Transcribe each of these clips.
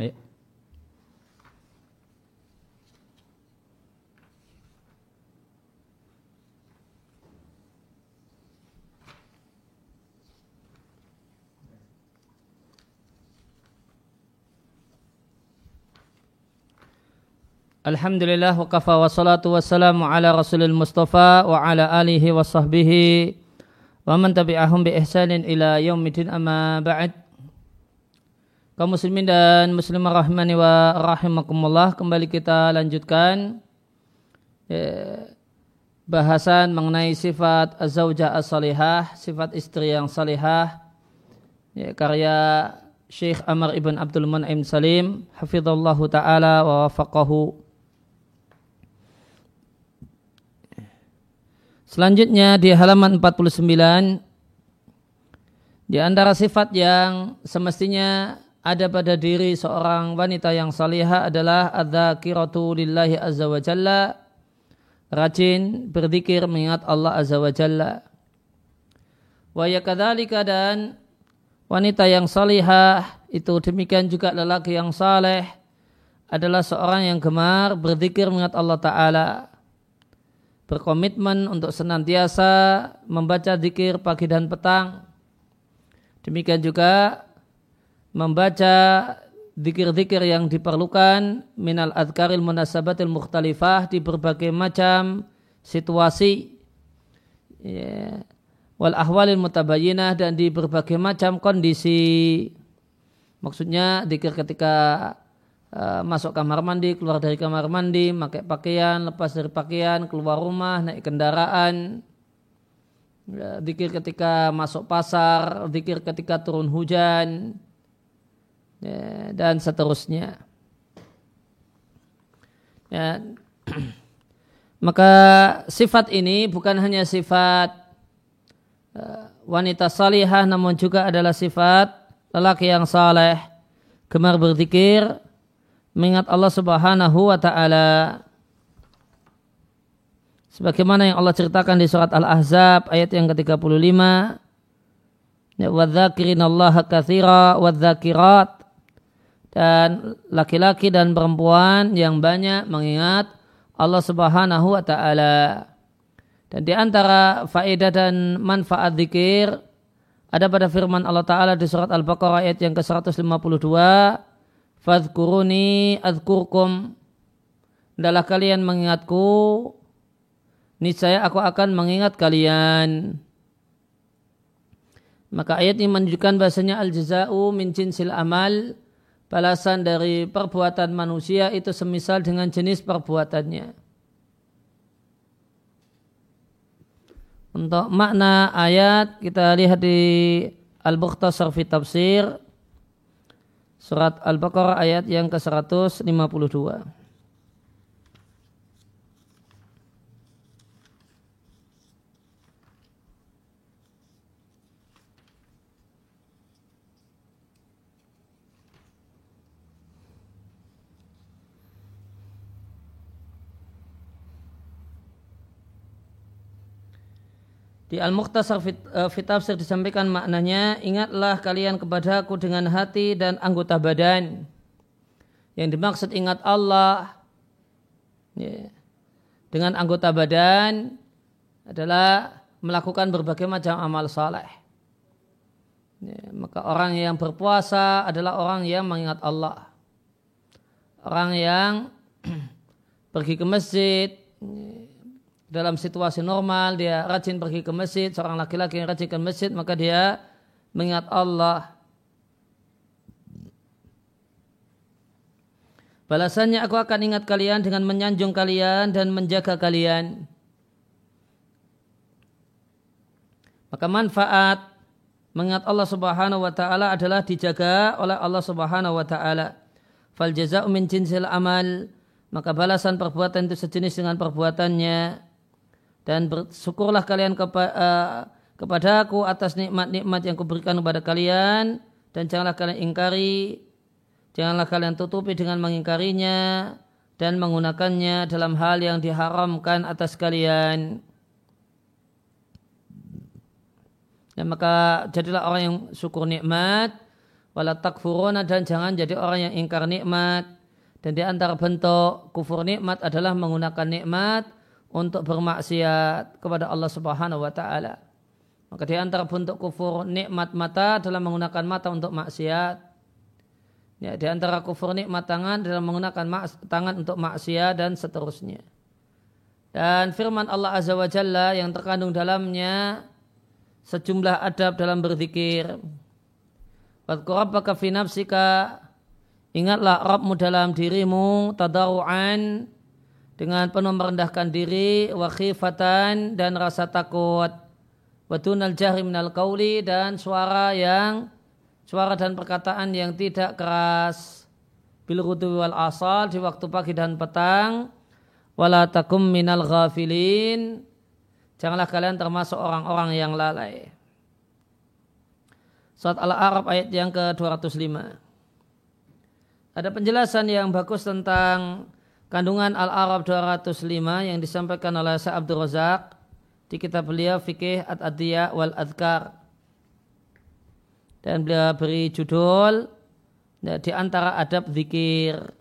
أي. الحمد لله وكفى والصلاة والسلام على رسول المصطفى وعلى آله وصحبه ومن تبعهم بإحسان إلى يوم الدين أما بعد kaum muslimin dan muslimah rahimani wa rahimakumullah kembali kita lanjutkan ya, bahasan mengenai sifat azawjah as-salihah sifat istri yang salihah ya, karya Syekh Amr ibn Abdul Mun'im Salim hafizallahu taala wa wafaqahu. Selanjutnya di halaman 49 di antara sifat yang semestinya ada pada diri seorang wanita yang salihah adalah adzakiratu lillahi azza wa jalla rajin berzikir mengingat Allah azza wa jalla. Wa yakadzalika dan wanita yang salihah itu demikian juga lelaki yang saleh adalah seorang yang gemar berzikir mengingat Allah taala berkomitmen untuk senantiasa membaca zikir pagi dan petang. Demikian juga membaca zikir-zikir yang diperlukan minal adkaril munasabatil mukhtalifah di berbagai macam situasi. Ya, wal ahwalil mutabayinah dan di berbagai macam kondisi. Maksudnya zikir ketika Eh, masuk kamar mandi, keluar dari kamar mandi, pakai pakaian, lepas dari pakaian, keluar rumah, naik kendaraan, ya, dikir ketika masuk pasar, dikir ketika turun hujan, ya, dan seterusnya. Ya. Maka sifat ini bukan hanya sifat uh, wanita salihah namun juga adalah sifat lelaki yang saleh, gemar berzikir, mengingat Allah Subhanahu wa taala. Sebagaimana yang Allah ceritakan di surat Al-Ahzab ayat yang ke-35. Ya Allah katsira wadzakirat dan laki-laki dan perempuan yang banyak mengingat Allah Subhanahu wa taala. Dan di antara faedah dan manfaat zikir ada pada firman Allah Ta'ala di surat Al-Baqarah ayat yang ke-152 Fadhkuruni adhkurkum. Adalah kalian mengingatku. Niscaya aku akan mengingat kalian. Maka ayat ini menunjukkan bahasanya al-jaza'u min jinsil amal. Balasan dari perbuatan manusia itu semisal dengan jenis perbuatannya. Untuk makna ayat kita lihat di Al-Bukhtasar fi Tafsir Surat Al-Baqarah ayat yang ke-152. Di Al-Mukhtasar fit, uh, disampaikan maknanya, ingatlah kalian kepadaku dengan hati dan anggota badan. Yang dimaksud ingat Allah ya, dengan anggota badan adalah melakukan berbagai macam amal saleh. Ya, maka orang yang berpuasa adalah orang yang mengingat Allah. Orang yang pergi ke masjid, ya, dalam situasi normal dia rajin pergi ke masjid seorang laki-laki yang rajin ke masjid maka dia mengingat Allah. Balasannya aku akan ingat kalian dengan menyanjung kalian dan menjaga kalian. Maka manfaat mengingat Allah Subhanahu wa taala adalah dijaga oleh Allah Subhanahu wa taala. Fal jazaa'u min jinsil amal. Maka balasan perbuatan itu sejenis dengan perbuatannya dan bersyukurlah kalian kepa, uh, kepadaku atas nikmat-nikmat yang kuberikan kepada kalian. Dan janganlah kalian ingkari janganlah kalian tutupi dengan mengingkarinya dan menggunakannya dalam hal yang diharamkan atas kalian. Dan maka jadilah orang yang syukur nikmat wala takfuruna dan jangan jadi orang yang ingkar nikmat. Dan di antara bentuk kufur nikmat adalah menggunakan nikmat untuk bermaksiat kepada Allah Subhanahu wa taala. Maka di antara bentuk kufur nikmat mata adalah menggunakan mata untuk maksiat. Ya, di antara kufur nikmat tangan adalah menggunakan tangan untuk maksiat dan seterusnya. Dan firman Allah Azza wa Jalla yang terkandung dalamnya sejumlah adab dalam berzikir. Fi nafsika Ingatlah Rabbmu dalam dirimu tadaru'an dengan penuh merendahkan diri wa khifatan dan rasa takut. Wadunal jahri minal qawli dan suara yang suara dan perkataan yang tidak keras. Bil wal asal di waktu pagi dan petang. Wala takum minal ghafilin. Janganlah kalian termasuk orang-orang yang lalai. Surat Al-Arab ayat yang ke-205. Ada penjelasan yang bagus tentang kandungan Al-Arab 205 yang disampaikan oleh Syekh Abdul Razak di kitab beliau Fikih Ad-Adiyah wal Adkar. Dan beliau beri judul ya, di antara adab zikir.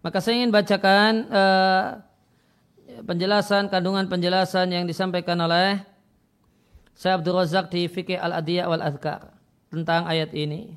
Maka saya ingin bacakan uh, penjelasan, kandungan penjelasan yang disampaikan oleh Syekh Abdul Razak di Fikih Al-Adiyah wal Adhkar tentang ayat ini.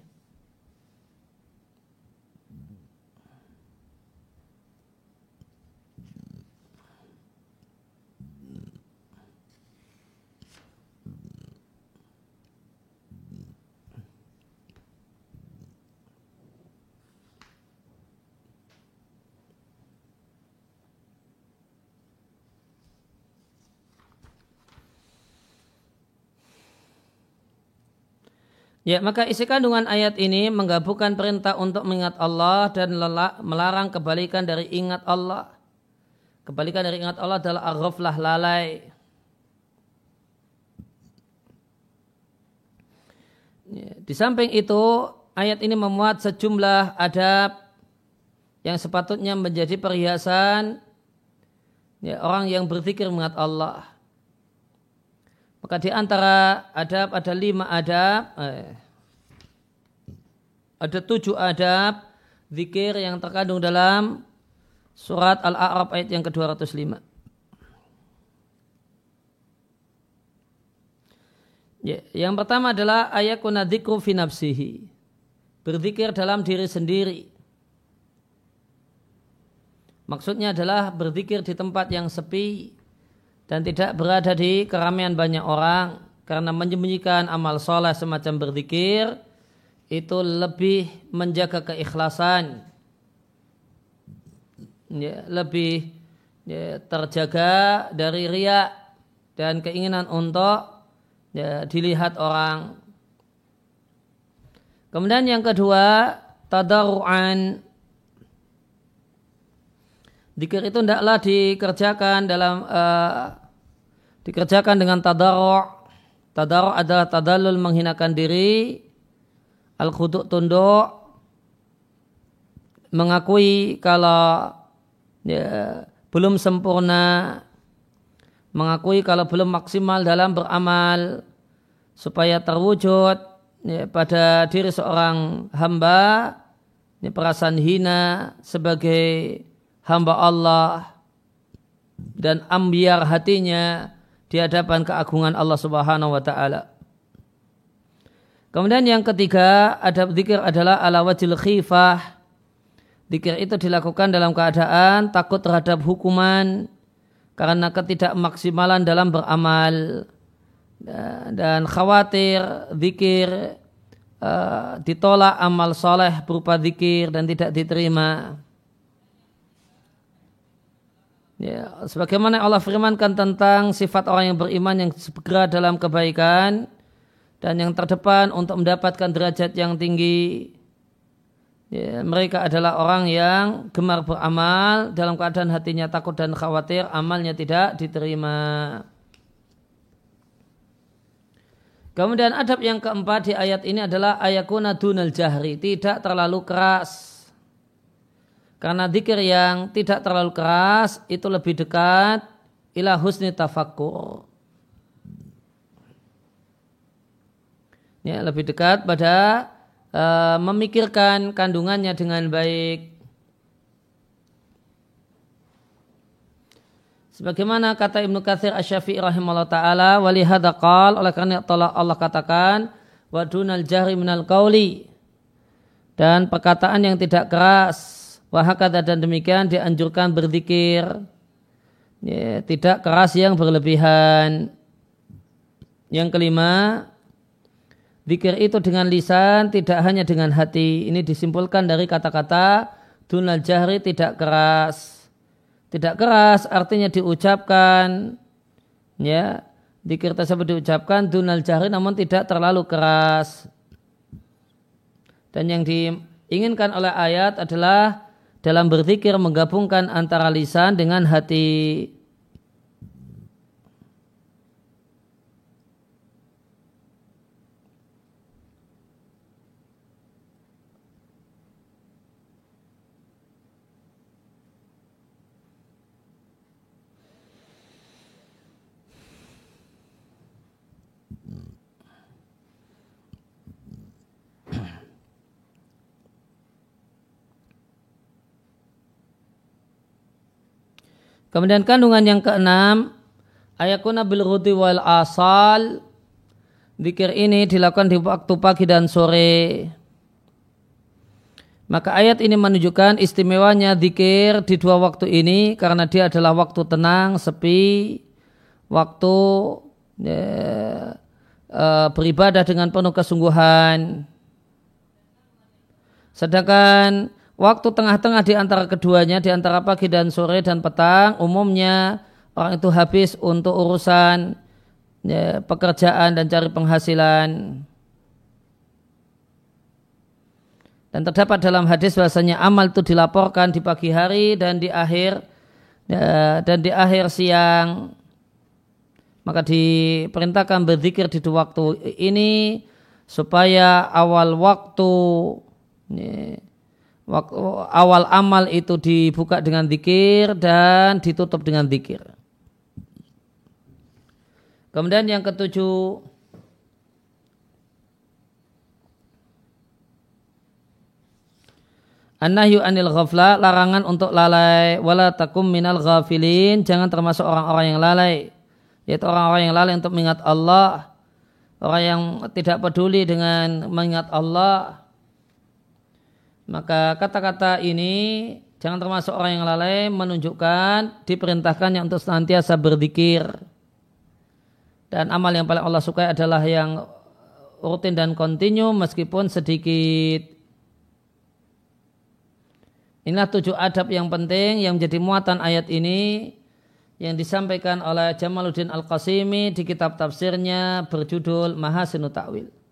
Ya, maka isi kandungan ayat ini menggabungkan perintah untuk mengingat Allah dan melarang kebalikan dari ingat Allah. Kebalikan dari ingat Allah adalah arroflah lalai. Ya, di samping itu, ayat ini memuat sejumlah adab yang sepatutnya menjadi perhiasan ya, orang yang berzikir mengingat Allah. Maka di antara adab ada lima adab, eh, ada tujuh adab zikir yang terkandung dalam surat Al-A'raf ayat yang ke-205. Ya, yang pertama adalah ayakuna dzikru fi nafsihi. Berzikir dalam diri sendiri. Maksudnya adalah berzikir di tempat yang sepi, dan tidak berada di keramaian banyak orang karena menyembunyikan amal soleh semacam berzikir itu lebih menjaga keikhlasan. Ya, lebih ya, terjaga dari riak dan keinginan untuk ya, dilihat orang. Kemudian yang kedua tadaruan Dikir itu tidaklah dikerjakan dalam uh, dikerjakan dengan tadarru' tadarru' adalah tadalul menghinakan diri al khuduk tunduk mengakui kalau ya, belum sempurna mengakui kalau belum maksimal dalam beramal supaya terwujud ya, pada diri seorang hamba ya, perasaan hina sebagai hamba Allah dan ambiar hatinya di hadapan keagungan Allah Subhanahu wa taala. Kemudian yang ketiga, adab zikir adalah ala wajil khifah. Zikir itu dilakukan dalam keadaan takut terhadap hukuman karena ketidakmaksimalan dalam beramal dan khawatir zikir uh, ditolak amal soleh berupa zikir dan tidak diterima. Ya, sebagaimana Allah firmankan tentang sifat orang yang beriman yang segera dalam kebaikan dan yang terdepan untuk mendapatkan derajat yang tinggi. Ya, mereka adalah orang yang gemar beramal dalam keadaan hatinya takut dan khawatir amalnya tidak diterima. Kemudian adab yang keempat di ayat ini adalah ayakuna dunal jahri, tidak terlalu keras karena zikir yang tidak terlalu keras itu lebih dekat ila husni tafakkur. Ya, lebih dekat pada uh, memikirkan kandungannya dengan baik. Sebagaimana kata Ibnu Katsir Asy-Syafi'i rahimahullah taala, wali qal oleh karena Allah katakan wa dunal jahri minal qauli dan perkataan yang tidak keras wahakata dan demikian dianjurkan berzikir. Ya, tidak keras yang berlebihan. Yang kelima zikir itu dengan lisan tidak hanya dengan hati. Ini disimpulkan dari kata-kata dunal jahri tidak keras. Tidak keras artinya diucapkan. Ya dikir tersebut diucapkan dunal jahri namun tidak terlalu keras. Dan yang diinginkan oleh ayat adalah dalam berzikir menggabungkan antara lisan dengan hati Kemudian kandungan yang keenam, ayakuna bil wal asal. Dikir ini dilakukan di waktu pagi dan sore. Maka ayat ini menunjukkan istimewanya dikir di dua waktu ini karena dia adalah waktu tenang, sepi, waktu ya, e, beribadah dengan penuh kesungguhan. Sedangkan waktu tengah-tengah di antara keduanya, di antara pagi dan sore dan petang, umumnya orang itu habis untuk urusan ya, pekerjaan dan cari penghasilan. Dan terdapat dalam hadis bahasanya amal itu dilaporkan di pagi hari dan di akhir ya, dan di akhir siang. Maka diperintahkan berzikir di dua waktu ini supaya awal waktu ya, waktu awal amal itu dibuka dengan zikir dan ditutup dengan zikir. Kemudian yang ketujuh An-nahyu anil ghafla, larangan untuk lalai, wala takum minal ghafilin, jangan termasuk orang-orang yang lalai. Yaitu orang-orang yang lalai untuk mengingat Allah, orang yang tidak peduli dengan mengingat Allah, maka kata-kata ini jangan termasuk orang yang lalai menunjukkan diperintahkannya untuk senantiasa berzikir. Dan amal yang paling Allah sukai adalah yang rutin dan kontinu meskipun sedikit. Inilah tujuh adab yang penting yang menjadi muatan ayat ini yang disampaikan oleh Jamaluddin Al-Qasimi di kitab tafsirnya berjudul Mahasinu Ta'wil.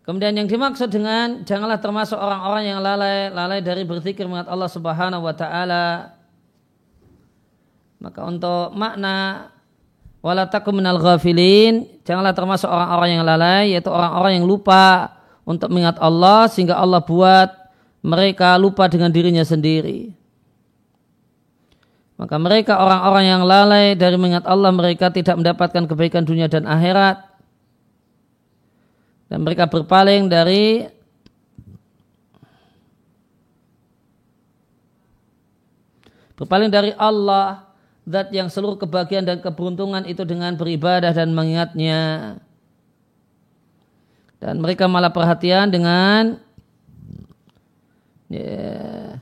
Kemudian yang dimaksud dengan janganlah termasuk orang-orang yang lalai, lalai dari berzikir mengat Allah Subhanahu wa taala. Maka untuk makna wala takum minal ghafilin, janganlah termasuk orang-orang yang lalai yaitu orang-orang yang lupa untuk mengingat Allah sehingga Allah buat mereka lupa dengan dirinya sendiri. Maka mereka orang-orang yang lalai dari mengingat Allah mereka tidak mendapatkan kebaikan dunia dan akhirat dan mereka berpaling dari berpaling dari Allah zat yang seluruh kebahagiaan dan keberuntungan itu dengan beribadah dan mengingatnya dan mereka malah perhatian dengan ya,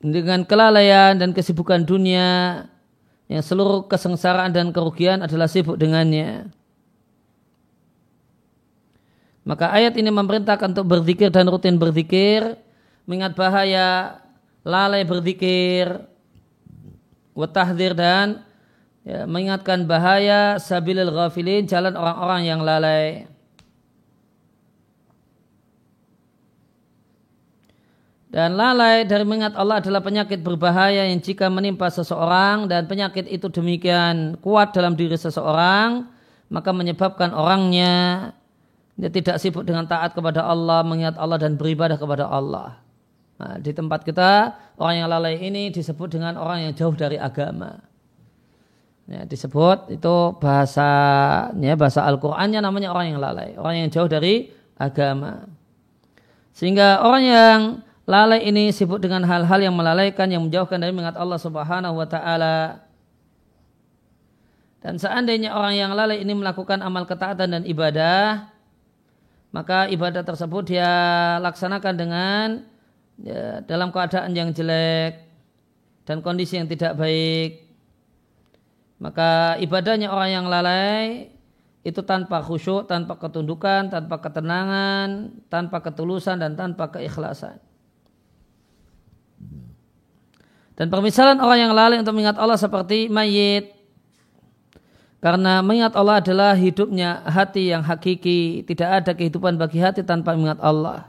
dengan kelalaian dan kesibukan dunia yang seluruh kesengsaraan dan kerugian adalah sibuk dengannya. Maka ayat ini memerintahkan untuk berzikir dan rutin berzikir, mengingat bahaya lalai berzikir, watahdir dan ya, mengingatkan bahaya sabilil ghafilin, jalan orang-orang yang lalai. Dan lalai dari mengingat Allah adalah penyakit berbahaya yang jika menimpa seseorang dan penyakit itu demikian kuat dalam diri seseorang, maka menyebabkan orangnya dia tidak sibuk dengan taat kepada Allah, mengingat Allah dan beribadah kepada Allah. Nah, di tempat kita orang yang lalai ini disebut dengan orang yang jauh dari agama. Ya, disebut itu bahasa ya, bahasa Al-Qur'annya namanya orang yang lalai, orang yang jauh dari agama. Sehingga orang yang lalai ini sibuk dengan hal-hal yang melalaikan yang menjauhkan dari mengingat Allah Subhanahu wa taala. Dan seandainya orang yang lalai ini melakukan amal ketaatan dan ibadah, maka ibadah tersebut dia laksanakan dengan ya, dalam keadaan yang jelek dan kondisi yang tidak baik maka ibadahnya orang yang lalai itu tanpa khusyuk, tanpa ketundukan, tanpa ketenangan, tanpa ketulusan dan tanpa keikhlasan. Dan permisalan orang yang lalai untuk mengingat Allah seperti mayit. Karena mengingat Allah adalah hidupnya hati yang hakiki. Tidak ada kehidupan bagi hati tanpa mengingat Allah.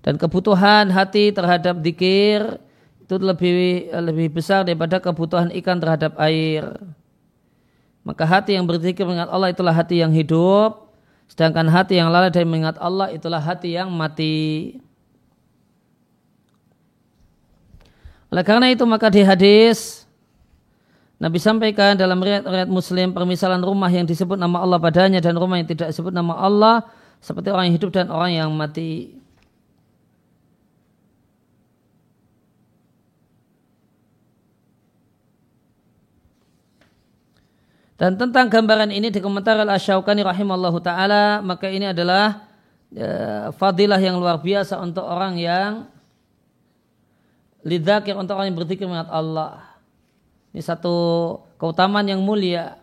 Dan kebutuhan hati terhadap dikir itu lebih lebih besar daripada kebutuhan ikan terhadap air. Maka hati yang berzikir mengingat Allah itulah hati yang hidup, sedangkan hati yang lalai dari mengingat Allah itulah hati yang mati. Oleh karena itu maka di hadis Nabi sampaikan dalam riwayat Muslim permisalan rumah yang disebut nama Allah padanya dan rumah yang tidak disebut nama Allah seperti orang yang hidup dan orang yang mati. Dan tentang gambaran ini di komentar Al-Asyaukani rahimallahu ta'ala, maka ini adalah ya, fadilah yang luar biasa untuk orang yang lidzakir untuk orang yang berzikir mengingat Allah. Ini satu keutamaan yang mulia.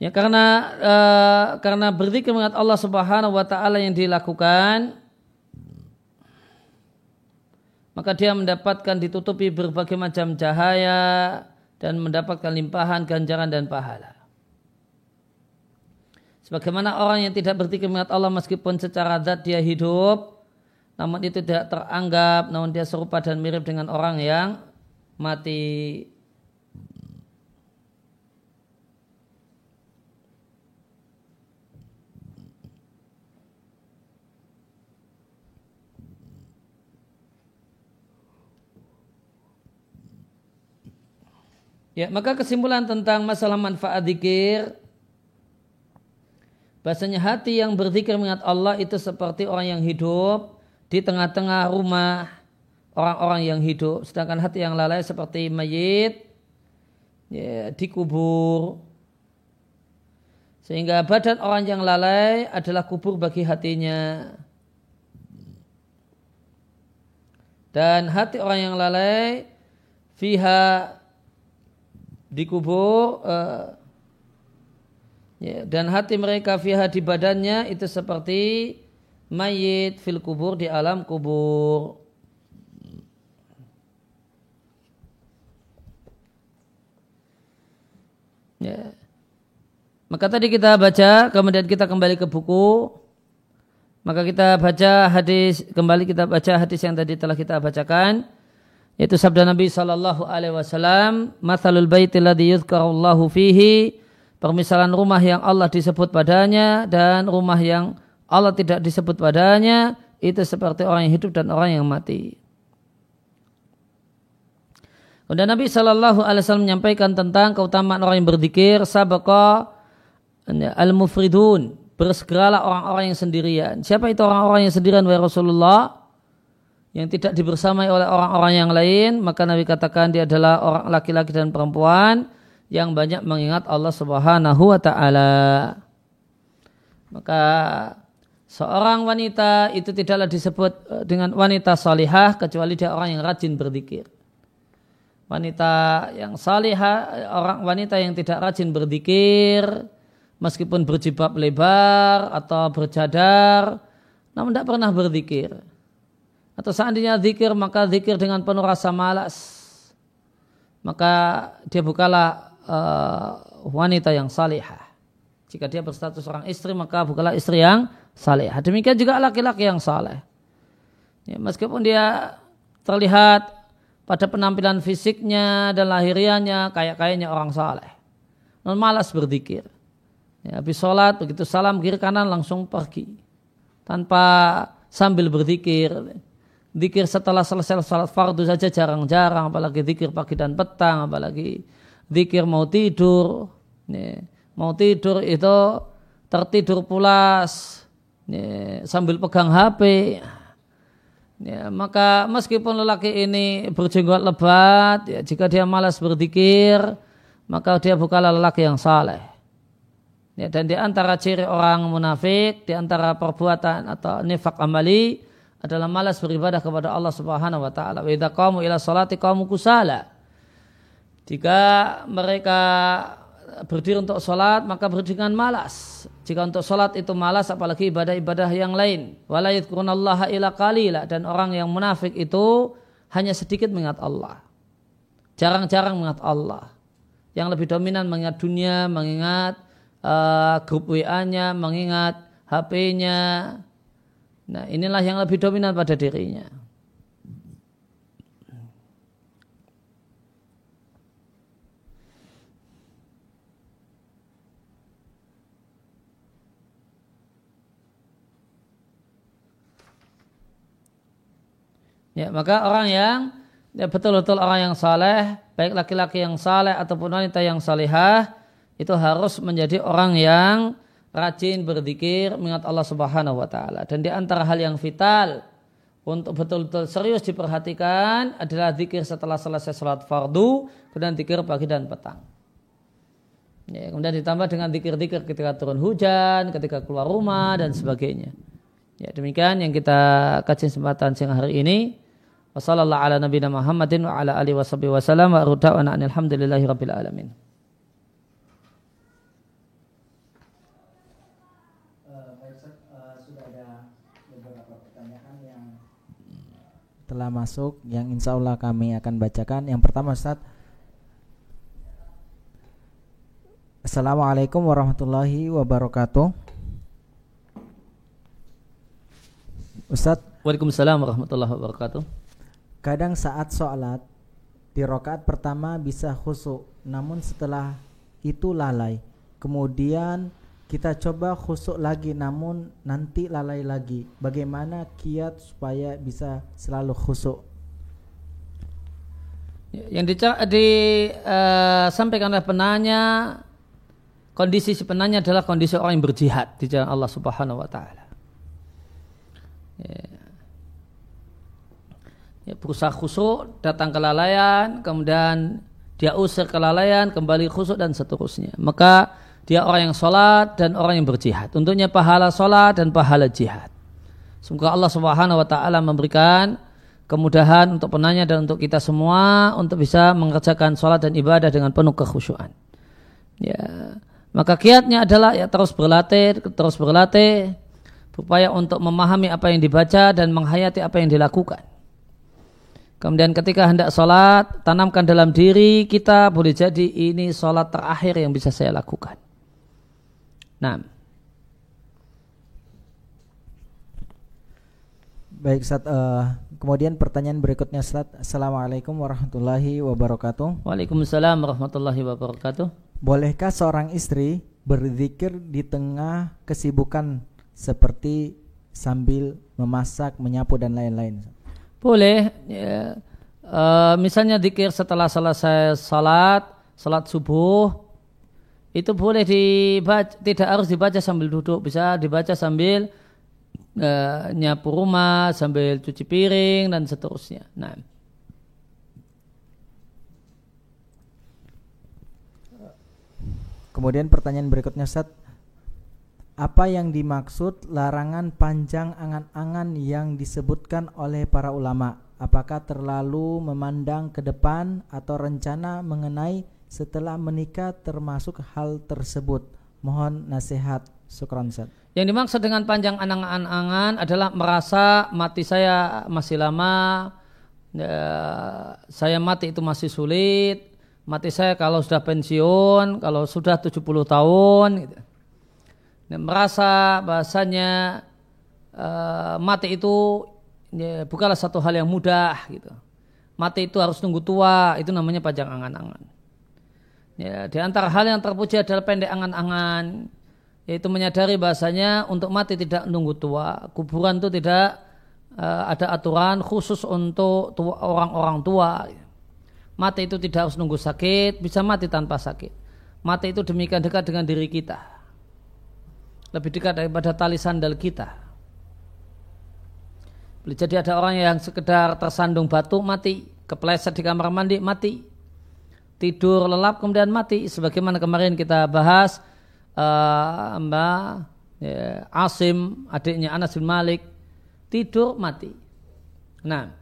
Ya karena uh, karena berzikir mengingat Allah Subhanahu wa taala yang dilakukan maka dia mendapatkan ditutupi berbagai macam cahaya dan mendapatkan limpahan ganjaran dan pahala. Sebagaimana orang yang tidak berpikir mengingat Allah meskipun secara zat dia hidup, namun itu tidak teranggap, namun dia serupa dan mirip dengan orang yang mati. Ya, maka kesimpulan tentang masalah manfaat zikir bahasanya hati yang berzikir mengingat Allah itu seperti orang yang hidup di tengah-tengah rumah orang-orang yang hidup. Sedangkan hati yang lalai seperti mayit ya, dikubur sehingga badan orang yang lalai adalah kubur bagi hatinya. Dan hati orang yang lalai fiha dikubur uh, ya, dan hati mereka fiha di badannya itu seperti mayit fil kubur di alam kubur. Ya. Maka tadi kita baca, kemudian kita kembali ke buku. Maka kita baca hadis, kembali kita baca hadis yang tadi telah kita bacakan. Itu sabda Nabi Shallallahu Alaihi Wasallam, "Mathalul fihi." Permisalan rumah yang Allah disebut padanya dan rumah yang Allah tidak disebut padanya itu seperti orang yang hidup dan orang yang mati. Kemudian Nabi Shallallahu Alaihi Wasallam menyampaikan tentang keutamaan orang yang berzikir, sabaka al-mufridun, bersegeralah orang-orang yang sendirian. Siapa itu orang-orang yang sendirian? Wahai Rasulullah, yang tidak dibersamai oleh orang-orang yang lain, maka Nabi katakan dia adalah orang laki-laki dan perempuan yang banyak mengingat Allah Subhanahu wa taala. Maka seorang wanita itu tidaklah disebut eh, dengan wanita salihah kecuali dia orang yang rajin berzikir. Wanita yang salihah, orang wanita yang tidak rajin berzikir, meskipun berjibab lebar atau bercadar, namun tidak pernah berzikir atau seandainya zikir maka zikir dengan penuh rasa malas maka dia bukalah uh, wanita yang salihah. Jika dia berstatus seorang istri maka bukalah istri yang salihah. Demikian juga laki-laki yang saleh. Ya, meskipun dia terlihat pada penampilan fisiknya dan lahiriannya kayak kayaknya orang saleh. Non malas berzikir. Ya, habis sholat begitu salam kiri kanan langsung pergi. Tanpa sambil berzikir. Zikir setelah selesai sholat fardu saja jarang-jarang, apalagi zikir pagi dan petang, apalagi zikir mau tidur. Ya, mau tidur itu tertidur pulas ya, sambil pegang HP. Ya, maka meskipun lelaki ini berjenggot lebat, ya, jika dia malas berzikir, maka dia bukanlah lelaki yang saleh. Ya, dan di antara ciri orang munafik, di antara perbuatan atau nifak amali adalah malas beribadah kepada Allah Subhanahu wa taala. Wa idza qamu ila salati qamu kusala. Jika mereka berdiri untuk sholat maka berdiri dengan malas. Jika untuk sholat itu malas apalagi ibadah-ibadah yang lain. Walayidkurunallaha ila qalila. Dan orang yang munafik itu hanya sedikit mengingat Allah. Jarang-jarang mengingat Allah. Yang lebih dominan mengingat dunia, mengingat uh, grup WA-nya, mengingat HP-nya. Nah inilah yang lebih dominan pada dirinya. Ya, maka orang yang ya, betul-betul orang yang saleh, baik laki-laki yang saleh ataupun wanita yang salihah, itu harus menjadi orang yang rajin berzikir mengingat Allah Subhanahu wa taala. Dan di antara hal yang vital untuk betul-betul serius diperhatikan adalah zikir setelah selesai sholat fardu, kemudian zikir pagi dan petang. Ya, kemudian ditambah dengan zikir-zikir ketika turun hujan, ketika keluar rumah dan sebagainya. Ya, demikian yang kita kaji kesempatan siang hari ini. Wassallallahu ala nabiyina Muhammadin wa ala alihi washabihi wasallam wa ruda'wana alhamdulillahi rabbil alamin. telah masuk yang insya Allah kami akan bacakan. Yang pertama Ustaz. Assalamualaikum warahmatullahi wabarakatuh. Ustaz. Waalaikumsalam warahmatullahi wabarakatuh Kadang saat sholat di rokaat pertama bisa khusyuk, namun setelah itu lalai. Kemudian kita coba khusyuk lagi, namun nanti lalai lagi. Bagaimana kiat supaya bisa selalu khusyuk? Yang disampaikan di, uh, oleh penanya, kondisi si penanya adalah kondisi orang yang berjihad di jalan Allah Subhanahu Wa Taala. Yeah ya, berusaha khusuk, datang kelalaian, kemudian dia usir kelalaian, kembali khusuk dan seterusnya. Maka dia orang yang sholat dan orang yang berjihad. Untuknya pahala sholat dan pahala jihad. Semoga Allah Subhanahu Wa Taala memberikan kemudahan untuk penanya dan untuk kita semua untuk bisa mengerjakan sholat dan ibadah dengan penuh kekhusyuan. Ya, maka kiatnya adalah ya terus berlatih, terus berlatih, berupaya untuk memahami apa yang dibaca dan menghayati apa yang dilakukan. Kemudian ketika hendak sholat, tanamkan dalam diri kita boleh jadi ini sholat terakhir yang bisa saya lakukan. Nah. Baik Ustaz, uh, kemudian pertanyaan berikutnya Ustaz. Assalamualaikum warahmatullahi wabarakatuh. Waalaikumsalam warahmatullahi wabarakatuh. Bolehkah seorang istri berzikir di tengah kesibukan seperti sambil memasak, menyapu dan lain-lain? Boleh, ya. Uh, misalnya dikir setelah selesai salat, salat subuh, itu boleh dibaca, tidak harus dibaca sambil duduk, bisa dibaca sambil uh, nyapu rumah, sambil cuci piring dan seterusnya. Nah. Kemudian pertanyaan berikutnya Ustaz, apa yang dimaksud larangan panjang angan-angan yang disebutkan oleh para ulama? Apakah terlalu memandang ke depan atau rencana mengenai setelah menikah termasuk hal tersebut? Mohon nasihat. Syukran Yang dimaksud dengan panjang angan-angan adalah merasa mati saya masih lama, ya, saya mati itu masih sulit, mati saya kalau sudah pensiun, kalau sudah 70 tahun gitu merasa bahasanya uh, mati itu ya, bukanlah satu hal yang mudah gitu. Mati itu harus tunggu tua, itu namanya panjang angan-angan. Ya, di antara hal yang terpuji adalah pendek angan-angan, yaitu menyadari bahasanya untuk mati tidak nunggu tua. Kuburan itu tidak uh, ada aturan khusus untuk orang-orang tua. Mati itu tidak harus nunggu sakit, bisa mati tanpa sakit. Mati itu demikian dekat dengan diri kita. Lebih dekat daripada tali sandal kita. Jadi ada orang yang sekedar tersandung batu mati, kepleset di kamar mandi mati, tidur lelap kemudian mati. Sebagaimana kemarin kita bahas uh, Mbak ya, Asim, adiknya Anas bin Malik, tidur mati. Nah,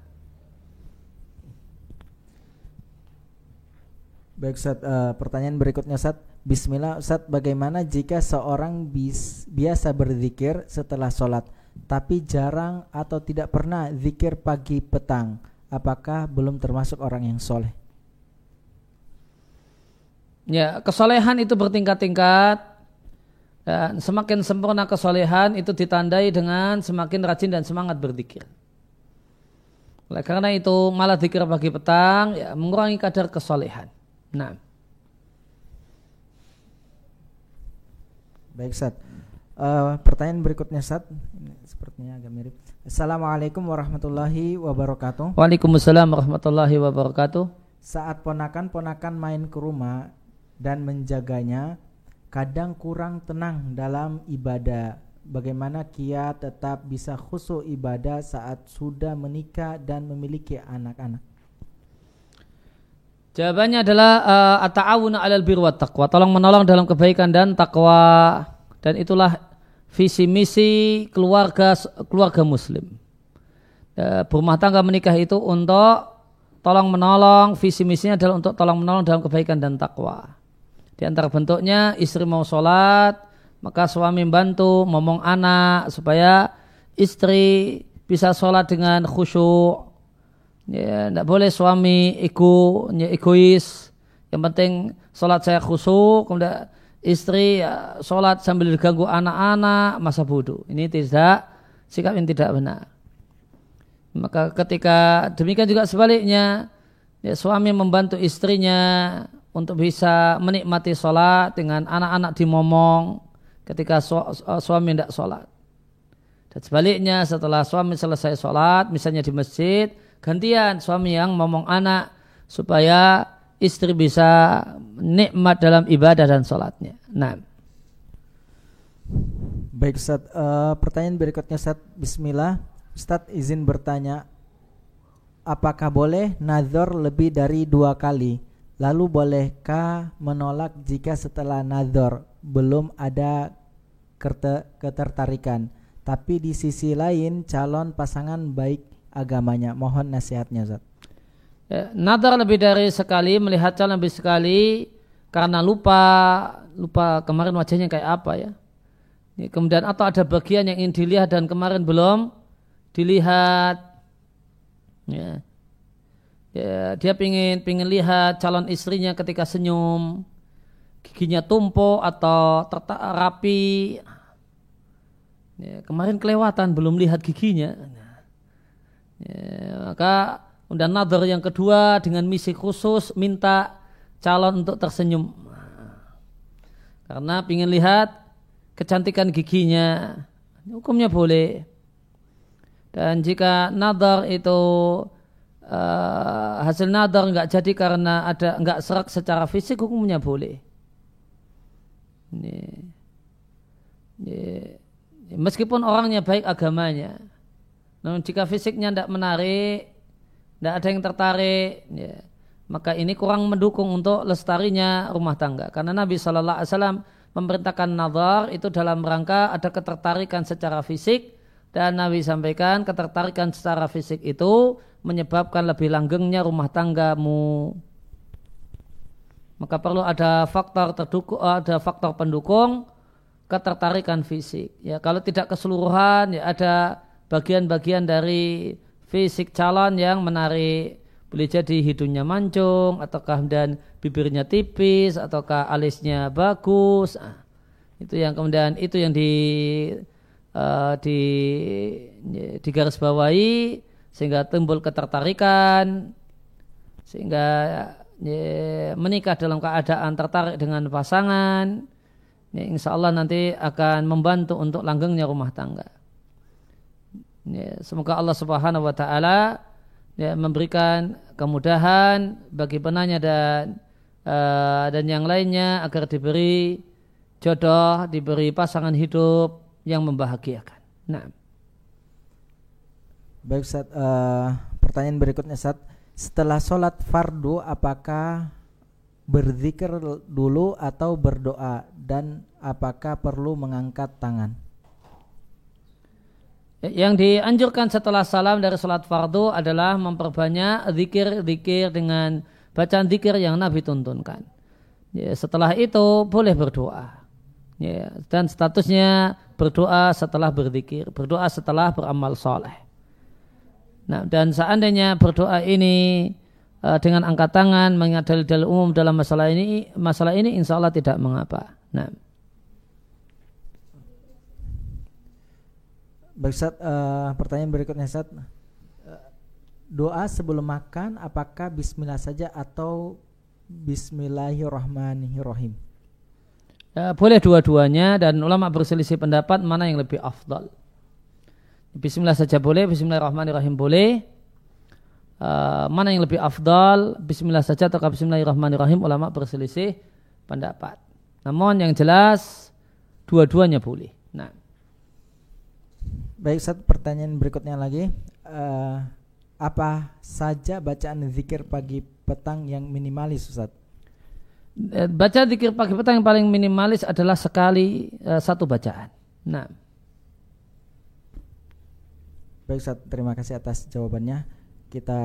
Baik Ustaz, uh, pertanyaan berikutnya Ustaz. Bismillah Ustaz, bagaimana jika seorang bis, biasa berzikir setelah sholat tapi jarang atau tidak pernah zikir pagi petang? Apakah belum termasuk orang yang soleh? Ya, kesolehan itu bertingkat-tingkat dan semakin sempurna kesolehan itu ditandai dengan semakin rajin dan semangat berzikir. Oleh karena itu malah zikir pagi petang ya mengurangi kadar kesolehan. Nah. Baik, Sat. Uh, pertanyaan berikutnya, Sat. Ini sepertinya agak mirip. Assalamualaikum warahmatullahi wabarakatuh. Waalaikumsalam warahmatullahi wabarakatuh. Saat ponakan-ponakan main ke rumah dan menjaganya, kadang kurang tenang dalam ibadah. Bagaimana kia tetap bisa khusyuk ibadah saat sudah menikah dan memiliki anak-anak? Jawabannya adalah uh, 'alal birri wat taqwa, tolong menolong dalam kebaikan dan takwa. Dan itulah visi misi keluarga keluarga muslim. Uh, berumah tangga menikah itu untuk tolong menolong, visi misinya adalah untuk tolong menolong dalam kebaikan dan takwa. Di antara bentuknya istri mau sholat, maka suami bantu ngomong anak supaya istri bisa sholat dengan khusyuk, Ya, tidak boleh suami ego, ya, egois. Yang penting sholat saya khusyuk, kemudian istri ya, sholat sambil diganggu anak-anak, masa bodoh. Ini tidak sikap yang tidak benar. Maka ketika demikian juga sebaliknya, ya, suami membantu istrinya untuk bisa menikmati sholat dengan anak-anak dimomong ketika su suami tidak sholat. Dan sebaliknya setelah suami selesai sholat, misalnya di masjid, gantian suami yang ngomong anak supaya istri bisa nikmat dalam ibadah dan sholatnya. Nah. Baik Ustaz, uh, pertanyaan berikutnya Ustaz, Bismillah. Ustaz izin bertanya, apakah boleh nazar lebih dari dua kali? Lalu bolehkah menolak jika setelah nazar belum ada ketertarikan? Tapi di sisi lain calon pasangan baik agamanya. Mohon nasihatnya Zat. Ya, nadar lebih dari sekali, melihat calon lebih sekali karena lupa lupa kemarin wajahnya kayak apa ya. Kemudian atau ada bagian yang ingin dilihat dan kemarin belum dilihat. Ya. Ya, dia pingin pingin lihat calon istrinya ketika senyum, giginya tumpuk atau tertak rapi. Ya, kemarin kelewatan belum lihat giginya. Ya, maka undang nadar yang kedua dengan misi khusus minta calon untuk tersenyum. Karena ingin lihat kecantikan giginya, hukumnya boleh. Dan jika nadar itu uh, hasil nadar nggak jadi karena ada nggak serak secara fisik, hukumnya boleh. Ini, ini, meskipun orangnya baik agamanya, namun jika fisiknya tidak menarik, tidak ada yang tertarik, ya, maka ini kurang mendukung untuk lestarinya rumah tangga. Karena Nabi Shallallahu Alaihi Wasallam memerintahkan nazar itu dalam rangka ada ketertarikan secara fisik dan Nabi sampaikan ketertarikan secara fisik itu menyebabkan lebih langgengnya rumah tanggamu. Maka perlu ada faktor terdukung, ada faktor pendukung ketertarikan fisik. Ya kalau tidak keseluruhan ya ada bagian-bagian dari fisik calon yang menarik boleh jadi hidungnya mancung ataukah dan bibirnya tipis ataukah alisnya bagus nah, itu yang kemudian itu yang di uh, di di garis bawahi sehingga timbul ketertarikan sehingga ya, menikah dalam keadaan tertarik dengan pasangan, ya, insya Allah nanti akan membantu untuk langgengnya rumah tangga. Ya, semoga Allah Subhanahu Wa Taala ya, memberikan kemudahan bagi penanya dan uh, dan yang lainnya agar diberi jodoh, diberi pasangan hidup yang membahagiakan. Nah. Baik Ustaz, uh, pertanyaan berikutnya Ustaz. Setelah sholat fardu apakah berzikir dulu atau berdoa dan apakah perlu mengangkat tangan? Yang dianjurkan setelah salam dari sholat fardu adalah memperbanyak zikir-zikir dengan bacaan zikir yang Nabi tuntunkan. Ya, setelah itu boleh berdoa. Ya, dan statusnya berdoa setelah berzikir, berdoa setelah beramal soleh. Nah, dan seandainya berdoa ini uh, dengan angkat tangan mengingat dalil-dalil umum dalam masalah ini, masalah ini insya Allah tidak mengapa. Nah. Baik Ustaz, uh, pertanyaan berikutnya Ustaz. Uh, doa sebelum makan apakah bismillah saja atau bismillahirrahmanirrahim? Uh, boleh dua-duanya dan ulama berselisih pendapat mana yang lebih afdal. Bismillah saja boleh, bismillahirrahmanirrahim boleh. Uh, mana yang lebih afdal, bismillah saja atau bismillahirrahmanirrahim ulama berselisih pendapat. Namun yang jelas dua-duanya boleh. Nah. Baik, satu pertanyaan berikutnya lagi. Uh, apa saja bacaan zikir pagi petang yang minimalis, Ustaz? Eh, baca zikir pagi petang yang paling minimalis adalah sekali uh, satu bacaan. Nah. Baik, Ustaz, terima kasih atas jawabannya. Kita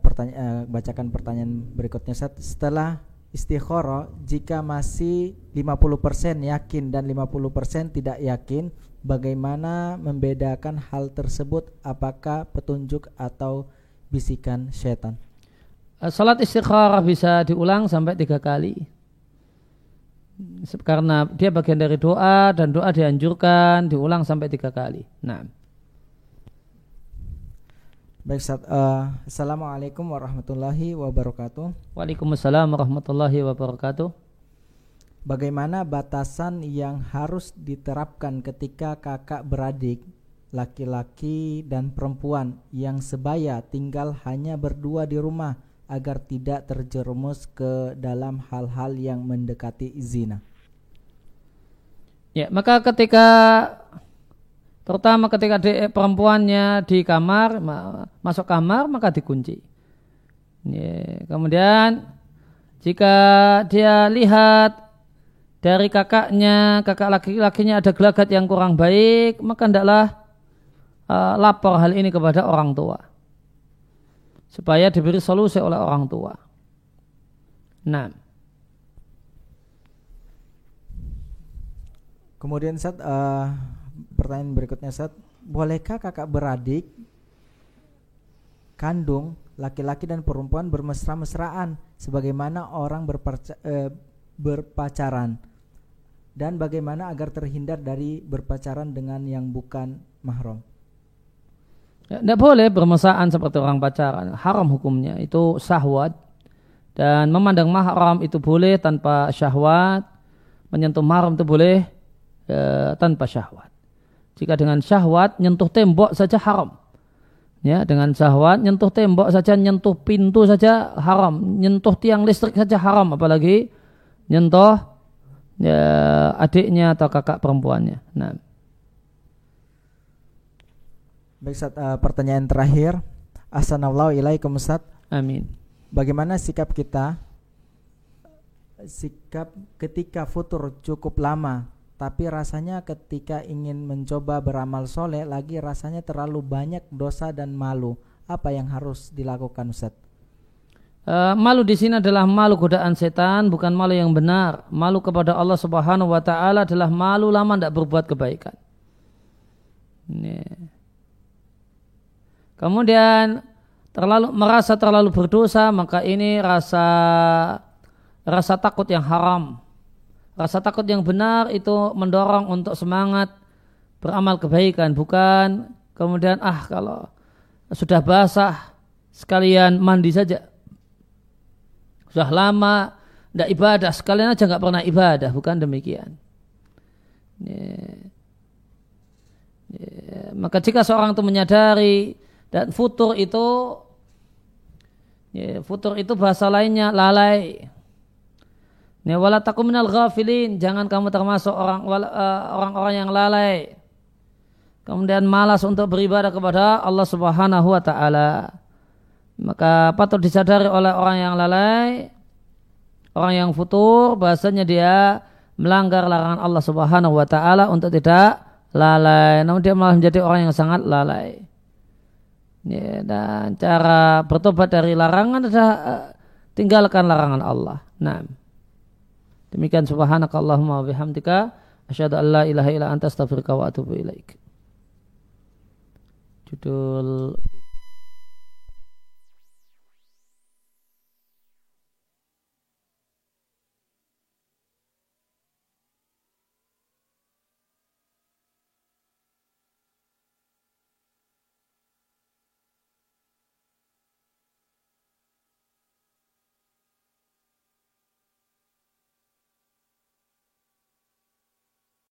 pertanya uh, bacakan pertanyaan berikutnya, Ustaz. Setelah istikharah, jika masih 50% yakin dan 50% tidak yakin, bagaimana membedakan hal tersebut apakah petunjuk atau bisikan setan eh, Salat istikharah bisa diulang sampai tiga kali karena dia bagian dari doa dan doa dianjurkan diulang sampai tiga kali. Nah. Baik. Uh, Assalamualaikum warahmatullahi wabarakatuh. Waalaikumsalam warahmatullahi wabarakatuh. Bagaimana batasan yang harus diterapkan ketika kakak beradik laki-laki dan perempuan yang sebaya tinggal hanya berdua di rumah agar tidak terjerumus ke dalam hal-hal yang mendekati zina. Ya, maka ketika terutama ketika di, perempuannya di kamar masuk kamar maka dikunci. Ya, kemudian jika dia lihat dari kakaknya, kakak laki-lakinya ada gelagat yang kurang baik, maka hendaklah uh, lapor hal ini kepada orang tua. Supaya diberi solusi oleh orang tua. Nah. Kemudian saat uh, eh, pertanyaan berikutnya saat bolehkah kakak beradik kandung laki-laki dan perempuan bermesra-mesraan sebagaimana orang uh, berpacaran? Dan bagaimana agar terhindar dari berpacaran dengan yang bukan mahram. Tidak ya, boleh bermesraan seperti orang pacaran, haram hukumnya itu syahwat dan memandang mahram itu boleh tanpa syahwat, menyentuh mahram itu boleh e, tanpa syahwat. Jika dengan syahwat nyentuh tembok saja haram. Ya, dengan syahwat nyentuh tembok saja, nyentuh pintu saja haram, nyentuh tiang listrik saja haram apalagi nyentuh ya, adiknya atau kakak perempuannya. Nah. Baik, Ustaz, uh, pertanyaan terakhir. Assalamualaikum Ustaz. Amin. Bagaimana sikap kita sikap ketika futur cukup lama tapi rasanya ketika ingin mencoba beramal soleh lagi rasanya terlalu banyak dosa dan malu apa yang harus dilakukan Ustaz? Uh, malu di sini adalah malu godaan setan, bukan malu yang benar. Malu kepada Allah Subhanahu wa taala adalah malu lama tidak berbuat kebaikan. Ini. Kemudian terlalu merasa terlalu berdosa, maka ini rasa rasa takut yang haram. Rasa takut yang benar itu mendorong untuk semangat beramal kebaikan, bukan kemudian ah kalau sudah basah sekalian mandi saja sudah lama tidak ibadah sekalian aja nggak pernah ibadah bukan demikian ya. Ya. maka jika seorang itu menyadari dan futur itu ya, futur itu bahasa lainnya lalai ya, wala minal ghafilin jangan kamu termasuk orang uh, orang-orang yang lalai kemudian malas untuk beribadah kepada Allah Subhanahu wa taala maka patut disadari oleh orang yang lalai orang yang futur bahasanya dia melanggar larangan Allah Subhanahu wa taala untuk tidak lalai. Namun dia malah menjadi orang yang sangat lalai. Ya, dan cara bertobat dari larangan adalah uh, tinggalkan larangan Allah. Nah demikian subhanakallahumma wa bihamdika asyhadu an la ilaha illa anta astaghfiruka wa atubu ilaik. Judul